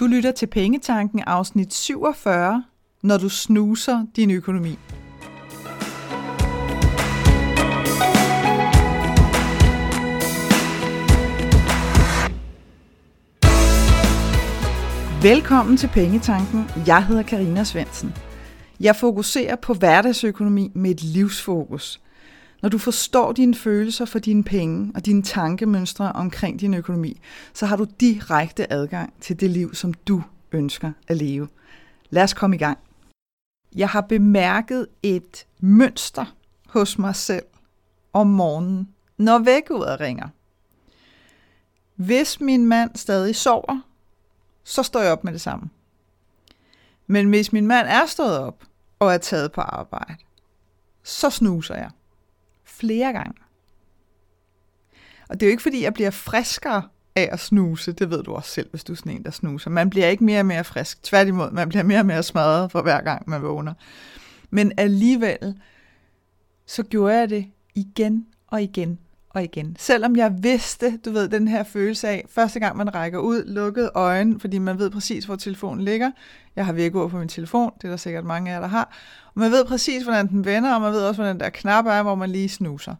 Du lytter til Pengetanken afsnit 47, når du snuser din økonomi. Velkommen til Pengetanken. Jeg hedder Karina Svensen. Jeg fokuserer på hverdagsøkonomi med et livsfokus. Når du forstår dine følelser for dine penge og dine tankemønstre omkring din økonomi, så har du direkte adgang til det liv, som du ønsker at leve. Lad os komme i gang. Jeg har bemærket et mønster hos mig selv om morgenen, når vækkeuret ringer. Hvis min mand stadig sover, så står jeg op med det samme. Men hvis min mand er stået op og er taget på arbejde, så snuser jeg. Flere gange. Og det er jo ikke, fordi jeg bliver friskere af at snuse. Det ved du også selv, hvis du er sådan en, der snuser. Man bliver ikke mere og mere frisk. Tværtimod, man bliver mere og mere smadret for hver gang, man vågner. Men alligevel, så gjorde jeg det igen og igen og igen. Selvom jeg vidste, du ved, den her følelse af, første gang man rækker ud, lukket øjne, fordi man ved præcis, hvor telefonen ligger. Jeg har vækord på min telefon, det er der sikkert mange af jer, der har. Og man ved præcis, hvordan den vender, og man ved også, hvordan der knap er, hvor man lige snuser.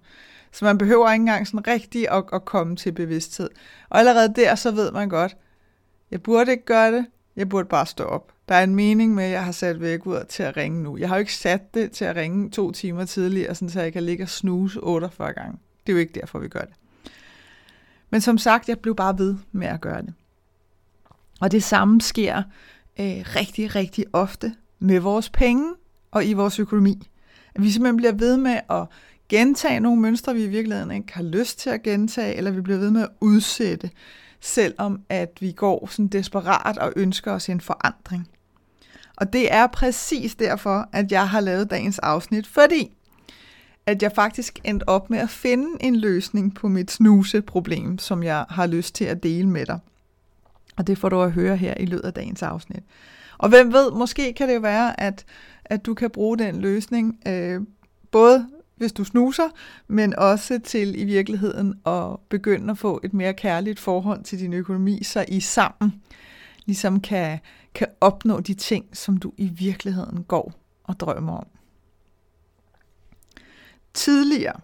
Så man behøver ikke engang sådan rigtig at, at komme til bevidsthed. Og allerede der, så ved man godt, jeg burde ikke gøre det, jeg burde bare stå op. Der er en mening med, at jeg har sat væk ud til at ringe nu. Jeg har jo ikke sat det til at ringe to timer tidligere, sådan så jeg kan ligge og snuse 48 gange. Det er jo ikke derfor, vi gør det. Men som sagt, jeg blev bare ved med at gøre det. Og det samme sker øh, rigtig, rigtig ofte med vores penge og i vores økonomi. At vi simpelthen bliver ved med at gentage nogle mønstre, vi i virkeligheden ikke har lyst til at gentage, eller vi bliver ved med at udsætte, selvom at vi går sådan desperat og ønsker os en forandring. Og det er præcis derfor, at jeg har lavet dagens afsnit, fordi at jeg faktisk endte op med at finde en løsning på mit snuseproblem, som jeg har lyst til at dele med dig. Og det får du at høre her i løbet af dagens afsnit. Og hvem ved, måske kan det jo være, at, at du kan bruge den løsning, øh, både hvis du snuser, men også til i virkeligheden at begynde at få et mere kærligt forhold til din økonomi, så I sammen ligesom kan, kan opnå de ting, som du i virkeligheden går og drømmer om tidligere,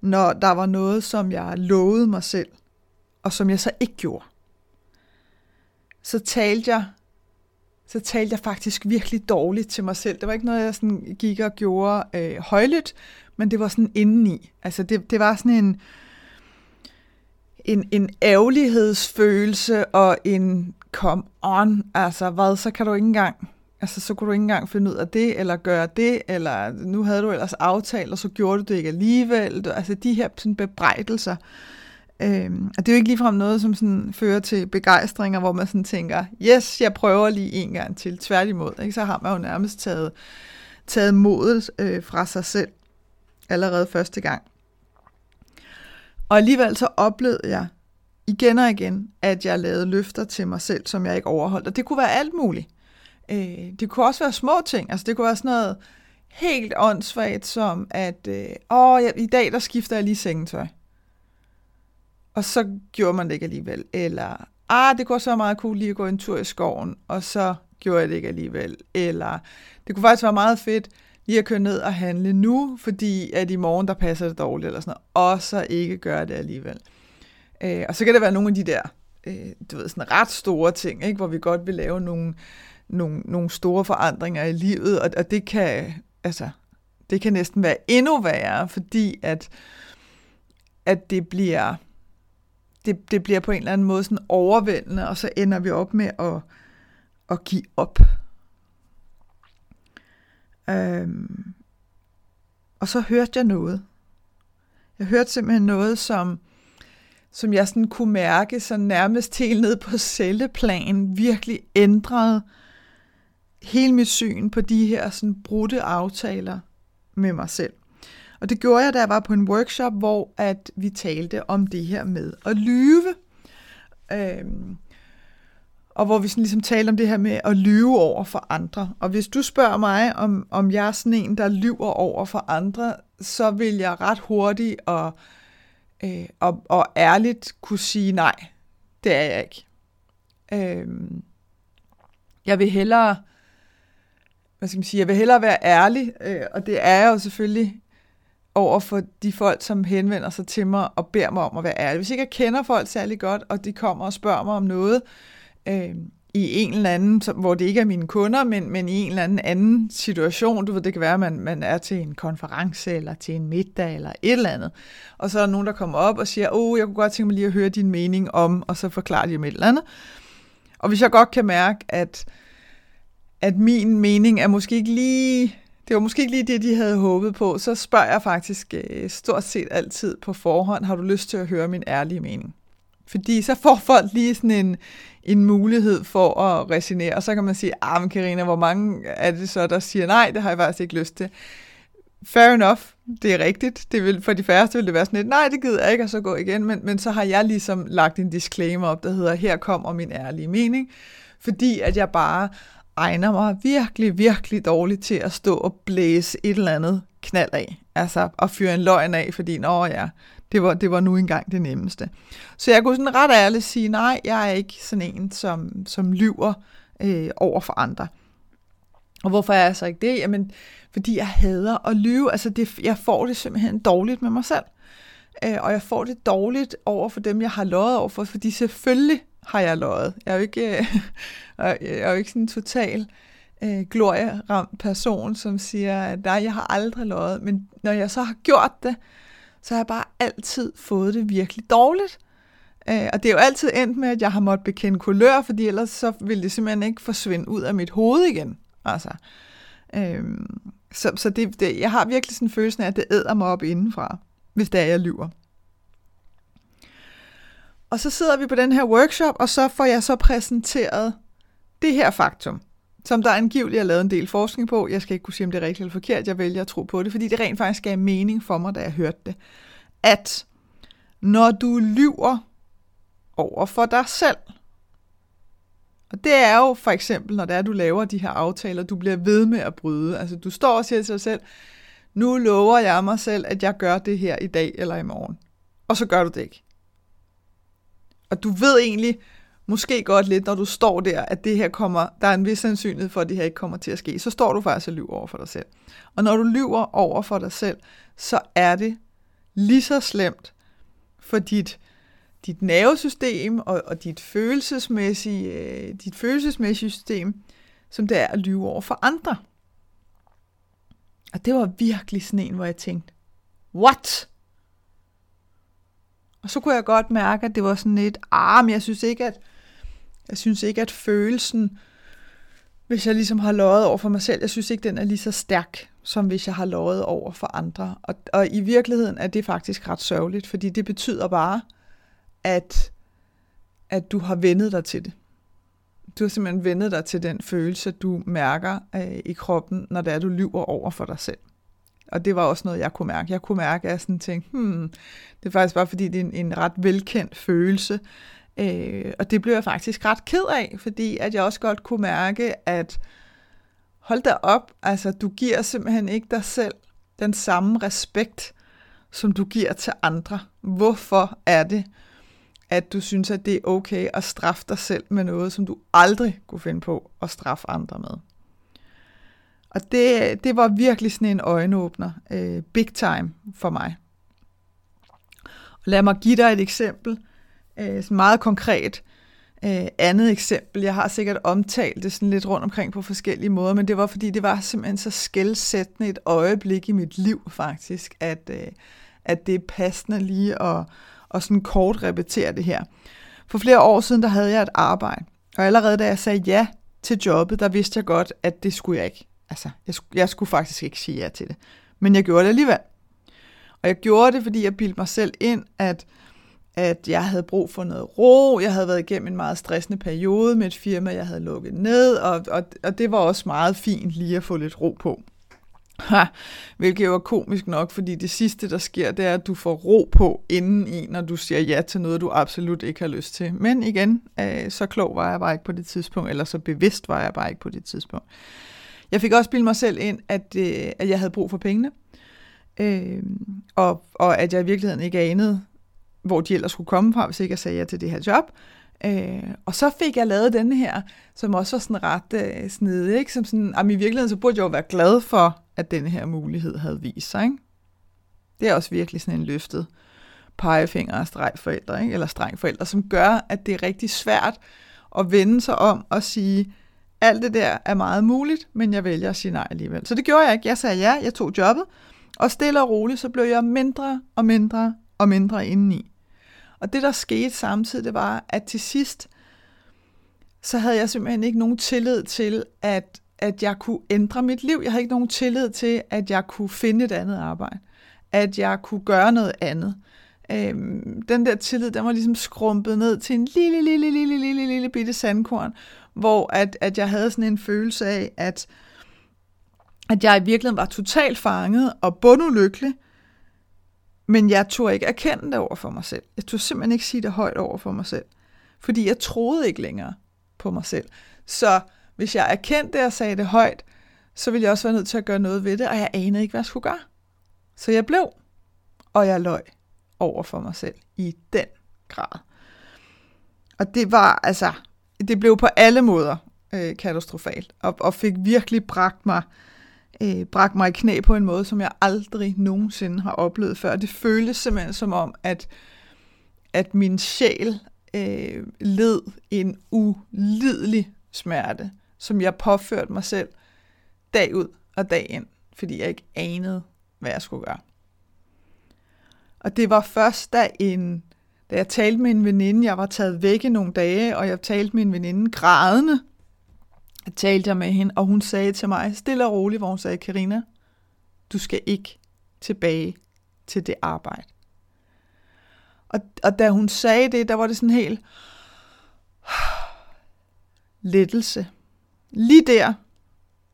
når der var noget, som jeg lovede mig selv, og som jeg så ikke gjorde, så talte jeg så talte jeg faktisk virkelig dårligt til mig selv. Det var ikke noget, jeg sådan gik og gjorde øh, højlydt, men det var sådan indeni. Altså det, det var sådan en, en, en ærgerlighedsfølelse og en come on, altså hvad, så kan du ikke engang Altså, så kunne du ikke engang finde ud af det, eller gøre det, eller nu havde du ellers aftalt, og så gjorde du det ikke alligevel. Altså, de her sådan, bebrejdelser. Øhm, og det er jo ikke ligefrem noget, som sådan fører til begejstringer, hvor man sådan tænker, yes, jeg prøver lige en gang til. Tværtimod, ikke? så har man jo nærmest taget, taget modet øh, fra sig selv allerede første gang. Og alligevel så oplevede jeg igen og igen, at jeg lavede løfter til mig selv, som jeg ikke overholdt. Og det kunne være alt muligt. Øh, det kunne også være små ting. Altså det kunne være sådan noget helt åndssvagt som, at øh, åh, jeg, i dag der skifter jeg lige sengetøj. Og så gjorde man det ikke alligevel. Eller, ah, det kunne også være meget cool lige at gå en tur i skoven, og så gjorde jeg det ikke alligevel. Eller, det kunne faktisk være meget fedt lige at køre ned og handle nu, fordi at i morgen der passer det dårligt, eller sådan noget, og så ikke gøre det alligevel. Øh, og så kan det være nogle af de der, øh, du ved, sådan ret store ting, ikke, hvor vi godt vil lave nogle, nogle, nogle store forandringer i livet, og, og det kan altså det kan næsten være endnu værre, fordi at, at det bliver det, det bliver på en eller anden måde sådan overvældende, og så ender vi op med at, at give op. Øhm, og så hørte jeg noget. Jeg hørte simpelthen noget, som, som jeg sådan kunne mærke, så nærmest helt ned på celleplan, virkelig ændrede hele mit syn på de her sådan brudte aftaler med mig selv. Og det gjorde jeg, da jeg var på en workshop, hvor at vi talte om det her med at lyve. Øhm, og hvor vi sådan ligesom talte om det her med at lyve over for andre. Og hvis du spørger mig, om, om jeg er sådan en, der lyver over for andre, så vil jeg ret hurtigt og, øh, og, og ærligt kunne sige nej. Det er jeg ikke. Øhm, Jeg vil hellere, hvad skal man sige, jeg vil hellere være ærlig, øh, og det er jeg jo selvfølgelig over for de folk, som henvender sig til mig og beder mig om at være ærlig. Hvis ikke jeg kender folk særlig godt, og de kommer og spørger mig om noget, øh, i en eller anden, hvor det ikke er mine kunder, men, men i en eller anden anden situation. Du ved, det kan være, at man, man er til en konference, eller til en middag, eller et eller andet. Og så er der nogen, der kommer op og siger, åh, oh, jeg kunne godt tænke mig lige at høre din mening om, og så forklarer de om et eller andet. Og hvis jeg godt kan mærke, at, at min mening er måske ikke lige, det var måske ikke lige det, de havde håbet på, så spørger jeg faktisk øh, stort set altid på forhånd, har du lyst til at høre min ærlige mening? Fordi så får folk lige sådan en, en mulighed for at resonere, og så kan man sige, ah, men Karina, hvor mange er det så, der siger, nej, det har jeg faktisk ikke lyst til. Fair enough, det er rigtigt. Det vil, for de færreste vil det være sådan lidt, nej, det gider jeg ikke, og så gå igen. Men, men så har jeg ligesom lagt en disclaimer op, der hedder, her kommer min ærlige mening. Fordi at jeg bare egner mig virkelig, virkelig dårligt til at stå og blæse et eller andet knald af. Altså at fyre en løgn af, fordi, nå ja, det var, det var nu engang det nemmeste. Så jeg kunne sådan ret ærligt sige, nej, jeg er ikke sådan en, som, som lyver øh, over for andre. Og hvorfor er jeg så ikke det? Jamen, fordi jeg hader at lyve. Altså, det, jeg får det simpelthen dårligt med mig selv. Øh, og jeg får det dårligt over for dem, jeg har løjet over for, fordi selvfølgelig har jeg løjet. Jeg er jo ikke, øh, jeg er jo ikke sådan en total øh, glorieramt person, som siger, at nej, jeg har aldrig løjet. Men når jeg så har gjort det, så har jeg bare altid fået det virkelig dårligt. Øh, og det er jo altid endt med, at jeg har måttet bekende kulør, fordi ellers så ville det simpelthen ikke forsvinde ud af mit hoved igen. Altså, øh, så så det, det, jeg har virkelig sådan en følelse af, at det æder mig op indenfra, hvis det er, jeg lyver. Og så sidder vi på den her workshop, og så får jeg så præsenteret det her faktum, som der angiveligt er lavet en del forskning på. Jeg skal ikke kunne sige, om det er rigtigt eller forkert. Jeg vælger at tro på det, fordi det rent faktisk gav mening for mig, da jeg hørte det. At når du lyver over for dig selv, og det er jo for eksempel, når det er, du laver de her aftaler, du bliver ved med at bryde. Altså du står og siger til dig selv, nu lover jeg mig selv, at jeg gør det her i dag eller i morgen. Og så gør du det ikke. Og du ved egentlig, måske godt lidt, når du står der, at det her kommer, der er en vis sandsynlighed for, at det her ikke kommer til at ske, så står du faktisk og lyver over for dig selv. Og når du lyver over for dig selv, så er det lige så slemt for dit, dit nervesystem og, og dit, følelsesmæssige, øh, dit følelsesmæssige system, som det er at lyve over for andre. Og det var virkelig sådan en, hvor jeg tænkte, what? Og så kunne jeg godt mærke, at det var sådan lidt, ah, men jeg synes ikke, at jeg synes ikke, at følelsen, hvis jeg ligesom har løjet over for mig selv, jeg synes ikke, den er lige så stærk, som hvis jeg har løjet over for andre. Og, og i virkeligheden er det faktisk ret sørgeligt, fordi det betyder bare, at, at du har vendet dig til det. Du har simpelthen vendet dig til den følelse, du mærker øh, i kroppen, når det er, du lyver over for dig selv. Og det var også noget, jeg kunne mærke. Jeg kunne mærke, at jeg sådan tænkte, hmm, det er faktisk bare fordi, det er en, en ret velkendt følelse, Øh, og det blev jeg faktisk ret ked af, fordi at jeg også godt kunne mærke, at hold da op, altså du giver simpelthen ikke dig selv den samme respekt, som du giver til andre. Hvorfor er det, at du synes, at det er okay at straffe dig selv med noget, som du aldrig kunne finde på at straffe andre med? Og det, det var virkelig sådan en øjenåbner, øh, big time for mig. Og lad mig give dig et eksempel øh, sådan meget konkret øh, andet eksempel. Jeg har sikkert omtalt det sådan lidt rundt omkring på forskellige måder, men det var fordi, det var simpelthen så skældsættende et øjeblik i mit liv faktisk, at, øh, at det er passende lige at, at sådan kort repetere det her. For flere år siden, der havde jeg et arbejde, og allerede da jeg sagde ja til jobbet, der vidste jeg godt, at det skulle jeg ikke. Altså, jeg, jeg skulle faktisk ikke sige ja til det. Men jeg gjorde det alligevel. Og jeg gjorde det, fordi jeg bildte mig selv ind, at at jeg havde brug for noget ro. Jeg havde været igennem en meget stressende periode med et firma, jeg havde lukket ned, og, og, og det var også meget fint lige at få lidt ro på. Ha, hvilket jo er komisk nok, fordi det sidste, der sker, det er, at du får ro på inden i, når du siger ja til noget, du absolut ikke har lyst til. Men igen, øh, så klog var jeg bare ikke på det tidspunkt, eller så bevidst var jeg bare ikke på det tidspunkt. Jeg fik også bildet mig selv ind, at, øh, at jeg havde brug for pengene, øh, og, og at jeg i virkeligheden ikke anede, hvor de ellers skulle komme fra, hvis ikke jeg sagde ja til det her job. Øh, og så fik jeg lavet den her, som også var sådan ret øh, snedig, ikke? Som sådan, jamen i virkeligheden så burde jeg jo være glad for, at den her mulighed havde vist sig, ikke? Det er også virkelig sådan en løftet pegefinger og streg forældre, ikke? eller streng forældre, som gør, at det er rigtig svært at vende sig om og sige, alt det der er meget muligt, men jeg vælger at sige nej alligevel. Så det gjorde jeg ikke. Jeg sagde ja, jeg tog jobbet, og stille og roligt, så blev jeg mindre og mindre og mindre indeni. Og det, der skete samtidig, det var, at til sidst, så havde jeg simpelthen ikke nogen tillid til, at, at jeg kunne ændre mit liv. Jeg havde ikke nogen tillid til, at jeg kunne finde et andet arbejde. At jeg kunne gøre noget andet. Øhm, den der tillid, den var ligesom skrumpet ned til en lille, lille, lille, lille, lille, lille bitte sandkorn, hvor at, at jeg havde sådan en følelse af, at, at jeg i virkeligheden var totalt fanget og bundulykkelig, men jeg turde ikke erkende det over for mig selv. Jeg turde simpelthen ikke sige det højt over for mig selv. Fordi jeg troede ikke længere på mig selv. Så hvis jeg erkendte det og sagde det højt, så ville jeg også være nødt til at gøre noget ved det, og jeg anede ikke, hvad jeg skulle gøre. Så jeg blev, og jeg løj over for mig selv i den grad. Og det var altså, det blev på alle måder øh, katastrofalt, og, og fik virkelig bragt mig øh, bragt mig i knæ på en måde, som jeg aldrig nogensinde har oplevet før. Det føltes simpelthen som om, at, at min sjæl øh, led en ulidelig smerte, som jeg påførte mig selv dag ud og dag ind, fordi jeg ikke anede, hvad jeg skulle gøre. Og det var først, da, en, da jeg talte med en veninde, jeg var taget væk i nogle dage, og jeg talte med en veninde grædende, jeg talte jeg med hende, og hun sagde til mig, stille og roligt, hvor hun sagde, Karina, du skal ikke tilbage til det arbejde. Og, og da hun sagde det, der var det sådan helt lettelse. Lige der,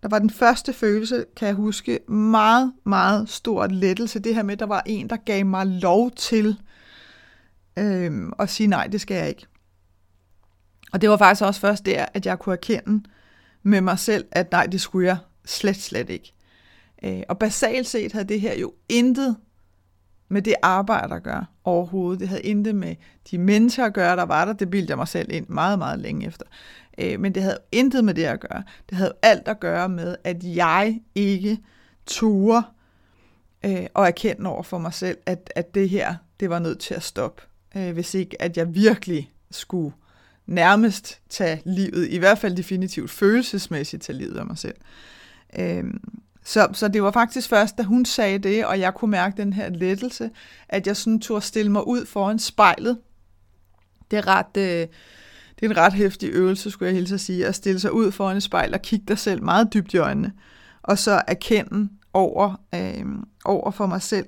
der var den første følelse, kan jeg huske, meget, meget stor lettelse. Det her med, at der var en, der gav mig lov til øhm, og sige, nej, det skal jeg ikke. Og det var faktisk også først der, at jeg kunne erkende, med mig selv, at nej, det skulle jeg slet, slet ikke. Øh, og basalt set havde det her jo intet med det arbejde at gøre overhovedet. Det havde intet med de mennesker at gøre, der var der. Det bildte jeg mig selv ind meget, meget længe efter. Øh, men det havde intet med det at gøre. Det havde alt at gøre med, at jeg ikke turde øh, og erkende over for mig selv, at, at det her, det var nødt til at stoppe øh, hvis ikke, at jeg virkelig skulle nærmest tage livet, i hvert fald definitivt følelsesmæssigt tage livet af mig selv. Øhm, så, så det var faktisk først, da hun sagde det, og jeg kunne mærke den her lettelse, at jeg sådan turde stille mig ud foran spejlet. Det er ret... Øh, det er en ret hæftig øvelse, skulle jeg hilse at sige, at stille sig ud foran et spejl og kigge dig selv meget dybt i øjnene, og så erkende over, øh, over for mig selv,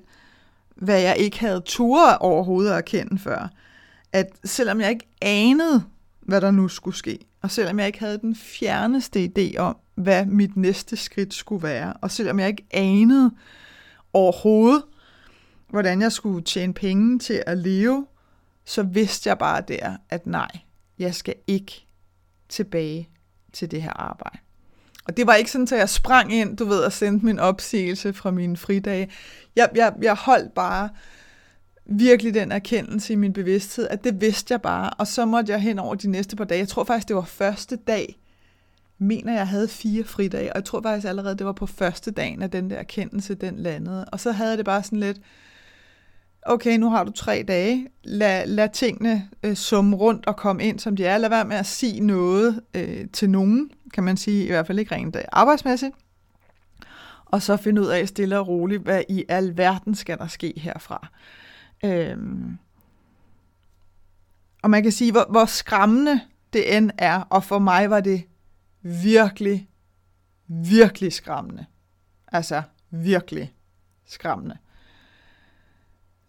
hvad jeg ikke havde ture overhovedet at erkende før. At selvom jeg ikke anede, hvad der nu skulle ske. Og selvom jeg ikke havde den fjerneste idé om, hvad mit næste skridt skulle være, og selvom jeg ikke anede overhovedet, hvordan jeg skulle tjene penge til at leve, så vidste jeg bare der, at nej, jeg skal ikke tilbage til det her arbejde. Og det var ikke sådan, at jeg sprang ind, du ved, og sendte min opsigelse fra mine fridage. Jeg, jeg, jeg holdt bare virkelig den erkendelse i min bevidsthed, at det vidste jeg bare, og så måtte jeg hen over de næste par dage. Jeg tror faktisk, det var første dag, mener jeg havde fire fridage, og jeg tror faktisk allerede, det var på første dagen, at den der erkendelse, den landede. Og så havde jeg det bare sådan lidt, okay, nu har du tre dage, lad, lad tingene øh, summe rundt og komme ind, som de er. Lad være med at sige noget øh, til nogen, kan man sige, i hvert fald ikke rent øh, arbejdsmæssigt. Og så finde ud af stille og roligt, hvad i al verden skal der ske herfra. Øhm, og man kan sige, hvor, hvor skræmmende det end er, og for mig var det virkelig, virkelig skræmmende. Altså virkelig skræmmende.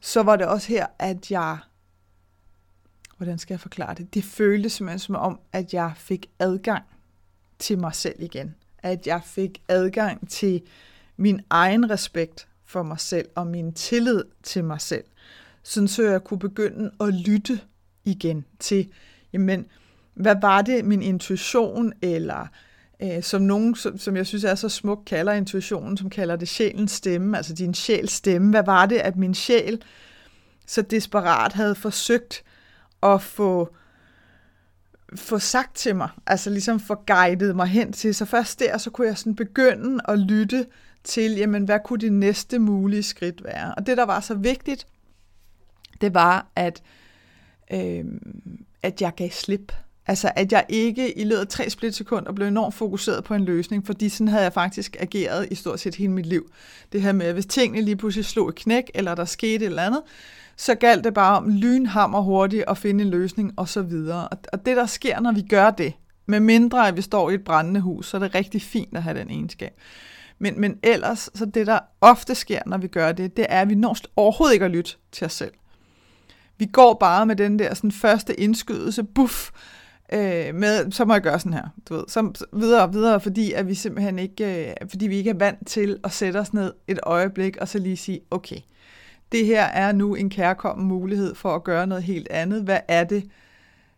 Så var det også her, at jeg, hvordan skal jeg forklare det? Det føltes simpelthen som om, at jeg fik adgang til mig selv igen. At jeg fik adgang til min egen respekt for mig selv og min tillid til mig selv sådan så jeg kunne begynde at lytte igen til, jamen, hvad var det, min intuition, eller øh, som nogen, som, som jeg synes er så smuk, kalder intuitionen, som kalder det sjælens stemme, altså din sjæls stemme. Hvad var det, at min sjæl så desperat havde forsøgt at få få sagt til mig, altså ligesom få guidet mig hen til. Så først der, så kunne jeg sådan begynde at lytte til, jamen hvad kunne det næste mulige skridt være? Og det, der var så vigtigt, det var, at, øh, at jeg gav slip. Altså, at jeg ikke i løbet af tre splitsekunder blev enormt fokuseret på en løsning, fordi sådan havde jeg faktisk ageret i stort set hele mit liv. Det her med, at hvis tingene lige pludselig slog et knæk, eller der skete et eller andet, så galt det bare om lynhammer hurtigt at finde en løsning og så videre. Og det, der sker, når vi gør det, med mindre at vi står i et brændende hus, så er det rigtig fint at have den egenskab. Men, men ellers, så det der ofte sker, når vi gør det, det er, at vi når overhovedet ikke at lytte til os selv. Vi går bare med den der sådan, første indskydelse, buff, øh, med, så må jeg gøre sådan her, du ved, så videre og videre, fordi at vi simpelthen ikke, øh, fordi vi ikke er vant til at sætte os ned et øjeblik, og så lige sige, okay, det her er nu en kærkommen mulighed for at gøre noget helt andet. Hvad er det,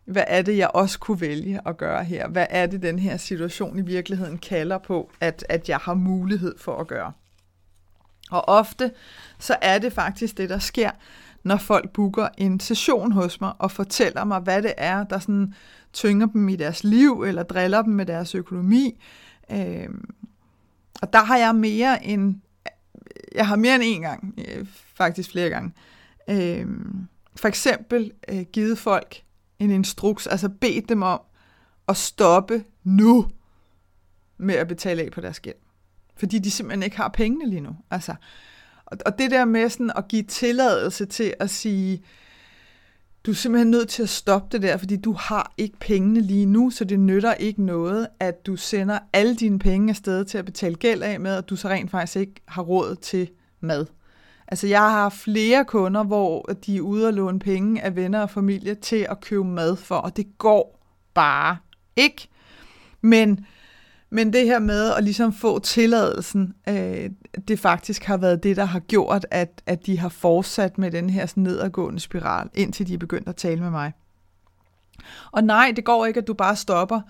hvad er det, jeg også kunne vælge at gøre her? Hvad er det, den her situation i virkeligheden kalder på, at, at jeg har mulighed for at gøre? Og ofte så er det faktisk det, der sker, når folk booker en session hos mig og fortæller mig, hvad det er, der sådan tynger dem i deres liv eller driller dem med deres økonomi. Øh, og der har jeg mere end jeg har mere end en gang, øh, faktisk flere gange, øh, for eksempel øh, givet folk en instruks, altså bedt dem om at stoppe nu med at betale af på deres gæld. Fordi de simpelthen ikke har pengene lige nu. Altså, og, og det der med sådan at give tilladelse til at sige, du er simpelthen nødt til at stoppe det der, fordi du har ikke pengene lige nu, så det nytter ikke noget, at du sender alle dine penge afsted til at betale gæld af med, og du så rent faktisk ikke har råd til mad. Altså jeg har flere kunder, hvor de er ude og låne penge af venner og familie til at købe mad for, og det går bare ikke. Men, men det her med at ligesom få tilladelsen, øh, det faktisk har været det, der har gjort, at, at de har fortsat med den her sådan nedadgående spiral, indtil de er begyndt at tale med mig. Og nej, det går ikke, at du bare stopper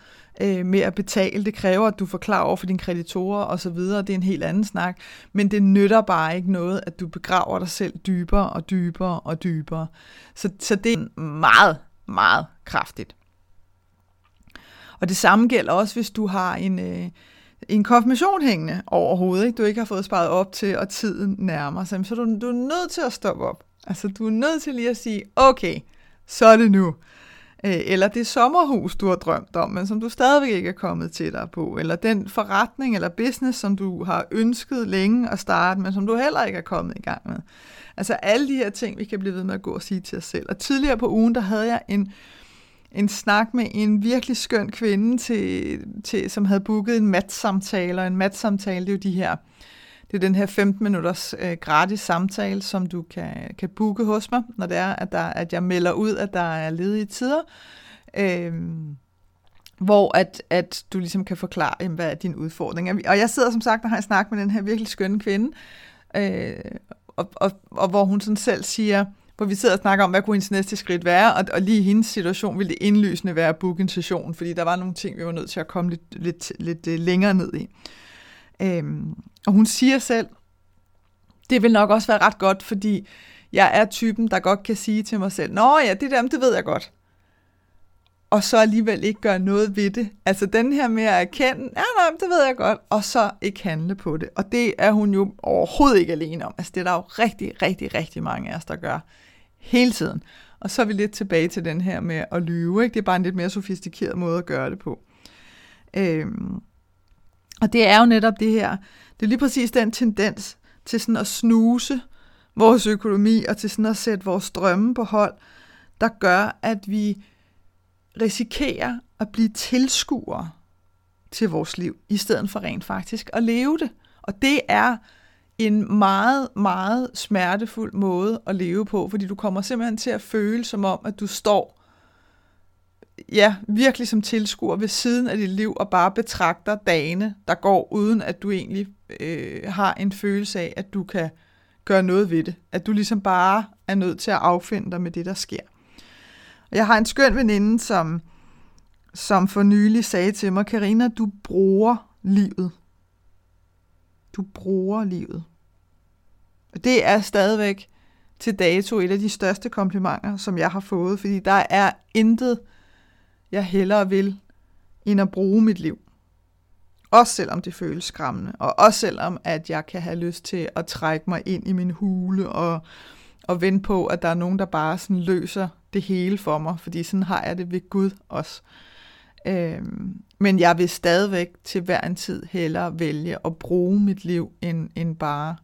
øh, med at betale. Det kræver, at du forklarer over for dine kreditorer og så videre. Det er en helt anden snak. Men det nytter bare ikke noget, at du begraver dig selv dybere og dybere og dybere. Så, så det er meget, meget kraftigt. Og det samme gælder også, hvis du har en, øh, en konfirmation hængende over hovedet, ikke? du ikke har fået sparet op til, og tiden nærmer sig, så du, du er nødt til at stoppe op. Altså, du er nødt til lige at sige, okay, så er det nu. Øh, eller det sommerhus, du har drømt om, men som du stadigvæk ikke er kommet til dig på, eller den forretning eller business, som du har ønsket længe at starte, men som du heller ikke er kommet i gang med. Altså alle de her ting, vi kan blive ved med at gå og sige til os selv. Og tidligere på ugen, der havde jeg en, en snak med en virkelig skøn kvinde, til, til, som havde booket en matsamtale, og en matsamtale, det er jo de her det er den her 15 minutters øh, gratis samtale, som du kan, kan booke hos mig, når det er, at, der, at jeg melder ud, at der er ledige tider. Øh, hvor at, at du ligesom kan forklare, jamen, hvad er din udfordring. Og jeg sidder som sagt og har en snak med den her virkelig skønne kvinde, øh, og, og, og hvor hun sådan selv siger, hvor vi sidder og snakker om, hvad kunne hendes næste skridt være, og, og lige i hendes situation ville det indlysende være at booke en session, fordi der var nogle ting, vi var nødt til at komme lidt, lidt, lidt øh, længere ned i. Øhm, og hun siger selv, det vil nok også være ret godt, fordi jeg er typen, der godt kan sige til mig selv, Nå ja, det der, det ved jeg godt. Og så alligevel ikke gøre noget ved det. Altså den her med at erkende, ja nej, det ved jeg godt, og så ikke handle på det. Og det er hun jo overhovedet ikke alene om. Altså det er der jo rigtig, rigtig, rigtig mange af os, der gør hele tiden. Og så er vi lidt tilbage til den her med at lyve. Ikke? Det er bare en lidt mere sofistikeret måde at gøre det på. Øhm, og det er jo netop det her, det er lige præcis den tendens til sådan at snuse vores økonomi og til sådan at sætte vores drømme på hold, der gør, at vi risikerer at blive tilskuere til vores liv, i stedet for rent faktisk at leve det. Og det er en meget, meget smertefuld måde at leve på, fordi du kommer simpelthen til at føle som om, at du står ja, virkelig som tilskuer ved siden af dit liv og bare betragter dagene, der går, uden at du egentlig øh, har en følelse af, at du kan gøre noget ved det. At du ligesom bare er nødt til at affinde dig med det, der sker. Jeg har en skøn veninde, som, som for nylig sagde til mig, Karina, du bruger livet. Du bruger livet. Og det er stadigvæk til dato et af de største komplimenter, som jeg har fået, fordi der er intet jeg hellere vil, end at bruge mit liv. Også selvom det føles skræmmende, og også selvom, at jeg kan have lyst til at trække mig ind i min hule og, og vente på, at der er nogen, der bare sådan løser det hele for mig, fordi sådan har jeg det ved Gud også. Øhm, men jeg vil stadigvæk til hver en tid hellere vælge at bruge mit liv, end, end bare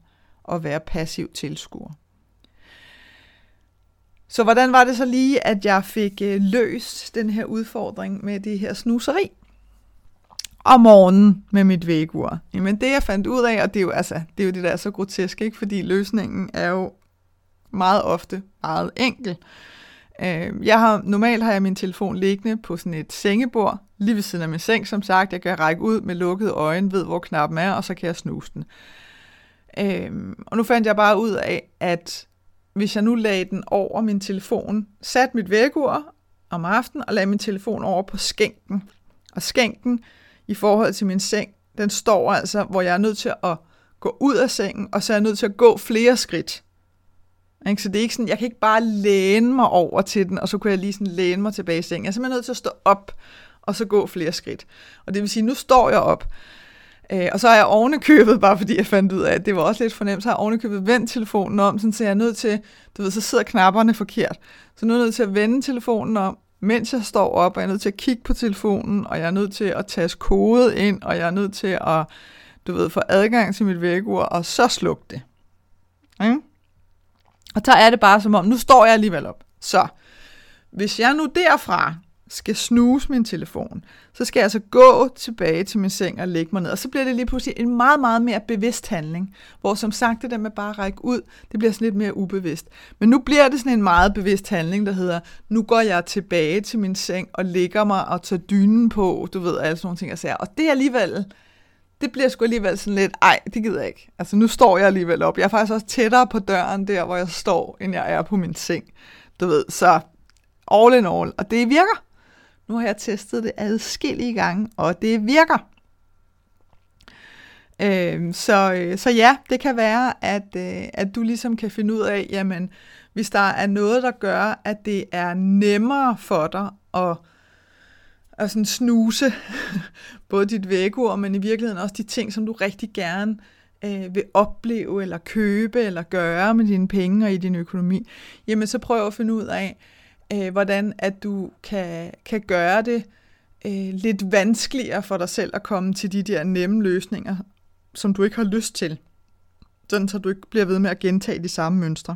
at være passiv tilskuer. Så hvordan var det så lige, at jeg fik øh, løst den her udfordring med det her snuseri? om morgenen med mit vægur. Jamen det jeg fandt ud af, og det er jo, altså, det, er jo det, der er så grotesk, ikke? fordi løsningen er jo meget ofte meget enkel. Øh, jeg har, normalt har jeg min telefon liggende på sådan et sengebord, lige ved siden af min seng, som sagt. Jeg kan række ud med lukkede øjne, ved hvor knappen er, og så kan jeg snuse den. Øh, og nu fandt jeg bare ud af, at hvis jeg nu lagde den over min telefon, satte mit vægur om aftenen og lagde min telefon over på skænken. Og skænken i forhold til min seng, den står altså, hvor jeg er nødt til at gå ud af sengen, og så er jeg nødt til at gå flere skridt. Ikke? Så det er ikke sådan, jeg kan ikke bare læne mig over til den, og så kunne jeg lige sådan læne mig tilbage i sengen. Jeg er simpelthen nødt til at stå op, og så gå flere skridt. Og det vil sige, nu står jeg op, Øh, og så er jeg ovenikøbet, bare fordi jeg fandt ud af, at det var også lidt fornemt, så har jeg ovenikøbet vendt telefonen om, sådan, så jeg er nødt til, du ved, så sidder knapperne forkert. Så nu er jeg nødt til at vende telefonen om, mens jeg står op, og jeg er nødt til at kigge på telefonen, og jeg er nødt til at tage kode ind, og jeg er nødt til at, du ved, få adgang til mit vækkeur, og så slukke det. Okay? Og så er det bare som om, nu står jeg alligevel op. Så hvis jeg nu derfra skal snuse min telefon, så skal jeg altså gå tilbage til min seng og lægge mig ned. Og så bliver det lige pludselig en meget, meget mere bevidst handling, hvor som sagt det der med bare at række ud, det bliver sådan lidt mere ubevidst. Men nu bliver det sådan en meget bevidst handling, der hedder, nu går jeg tilbage til min seng og lægger mig og tager dynen på, du ved, alle sådan nogle ting og sager. Og det er alligevel, det bliver sgu alligevel sådan lidt, ej, det gider jeg ikke. Altså nu står jeg alligevel op. Jeg er faktisk også tættere på døren der, hvor jeg står, end jeg er på min seng. Du ved, så all in all. Og det virker. Nu har jeg testet det adskillige gange, og det virker. Øhm, øh, så, så ja, det kan være, at, øh, at du ligesom kan finde ud af, jamen, hvis der er noget, der gør, at det er nemmere for dig at, at sådan snuse både dit vækord, men i virkeligheden også de ting, som du rigtig gerne øh, vil opleve, eller købe, eller gøre med dine penge og i din økonomi, jamen så prøv at finde ud af, øh, hvordan at du kan, kan gøre det øh, lidt vanskeligere for dig selv at komme til de der nemme løsninger, som du ikke har lyst til. Sådan så du ikke bliver ved med at gentage de samme mønstre.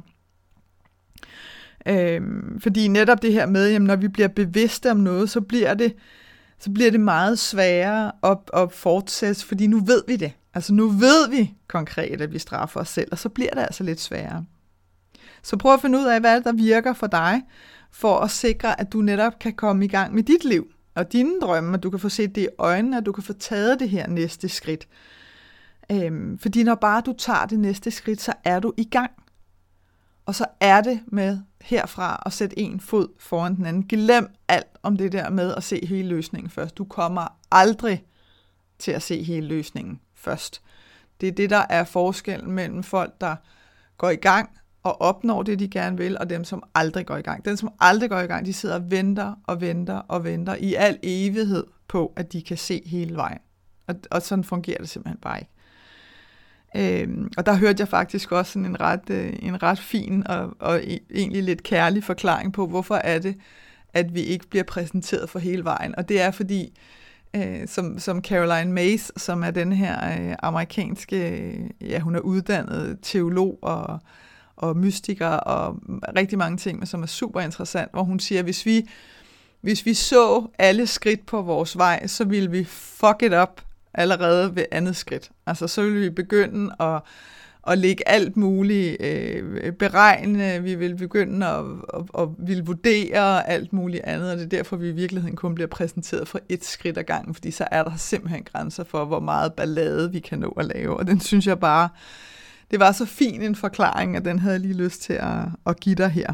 Øh, fordi netop det her med, jamen, når vi bliver bevidste om noget, så bliver det, så bliver det meget sværere at, at fortsætte, fordi nu ved vi det. Altså nu ved vi konkret, at vi straffer os selv, og så bliver det altså lidt sværere. Så prøv at finde ud af, hvad der virker for dig, for at sikre, at du netop kan komme i gang med dit liv og dine drømme, at du kan få set det i øjnene, at du kan få taget det her næste skridt. Øhm, fordi når bare du tager det næste skridt, så er du i gang. Og så er det med herfra at sætte en fod foran den anden. Glem alt om det der med at se hele løsningen først. Du kommer aldrig til at se hele løsningen først. Det er det, der er forskellen mellem folk, der går i gang og opnår det, de gerne vil, og dem, som aldrig går i gang. Den, som aldrig går i gang, de sidder og venter og venter og venter i al evighed på, at de kan se hele vejen. Og, og sådan fungerer det simpelthen bare ikke. Øhm, og der hørte jeg faktisk også sådan en ret, øh, en ret fin og, og e-, egentlig lidt kærlig forklaring på, hvorfor er det, at vi ikke bliver præsenteret for hele vejen. Og det er fordi, øh, som, som Caroline Mays, som er den her øh, amerikanske, øh, ja hun er uddannet teolog og og mystiker og rigtig mange ting, som er super interessant, hvor hun siger, at hvis vi, hvis vi så alle skridt på vores vej, så ville vi fuck it up allerede ved andet skridt. Altså så ville vi begynde at, at lægge alt muligt øh, beregne, vi vil begynde at, at, at vil vurdere alt muligt andet, og det er derfor, vi i virkeligheden kun bliver præsenteret for et skridt ad gangen, fordi så er der simpelthen grænser for, hvor meget ballade vi kan nå at lave, og den synes jeg bare det var så fin en forklaring, at den havde jeg lige lyst til at, at give dig her.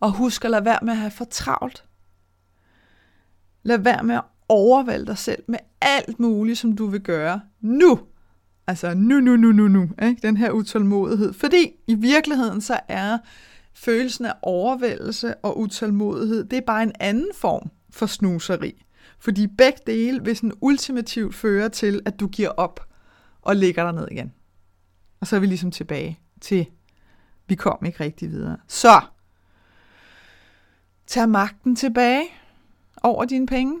Og husk at lade være med at have for travlt. Lad være med at overvælde dig selv med alt muligt, som du vil gøre nu. Altså nu, nu, nu, nu, nu. Ikke? Den her utålmodighed. Fordi i virkeligheden så er følelsen af overvældelse og utålmodighed, det er bare en anden form for snuseri. Fordi begge dele vil sådan ultimativt føre til, at du giver op og ligger dig ned igen. Og så er vi ligesom tilbage til, vi kom ikke rigtig videre. Så, tag magten tilbage over dine penge.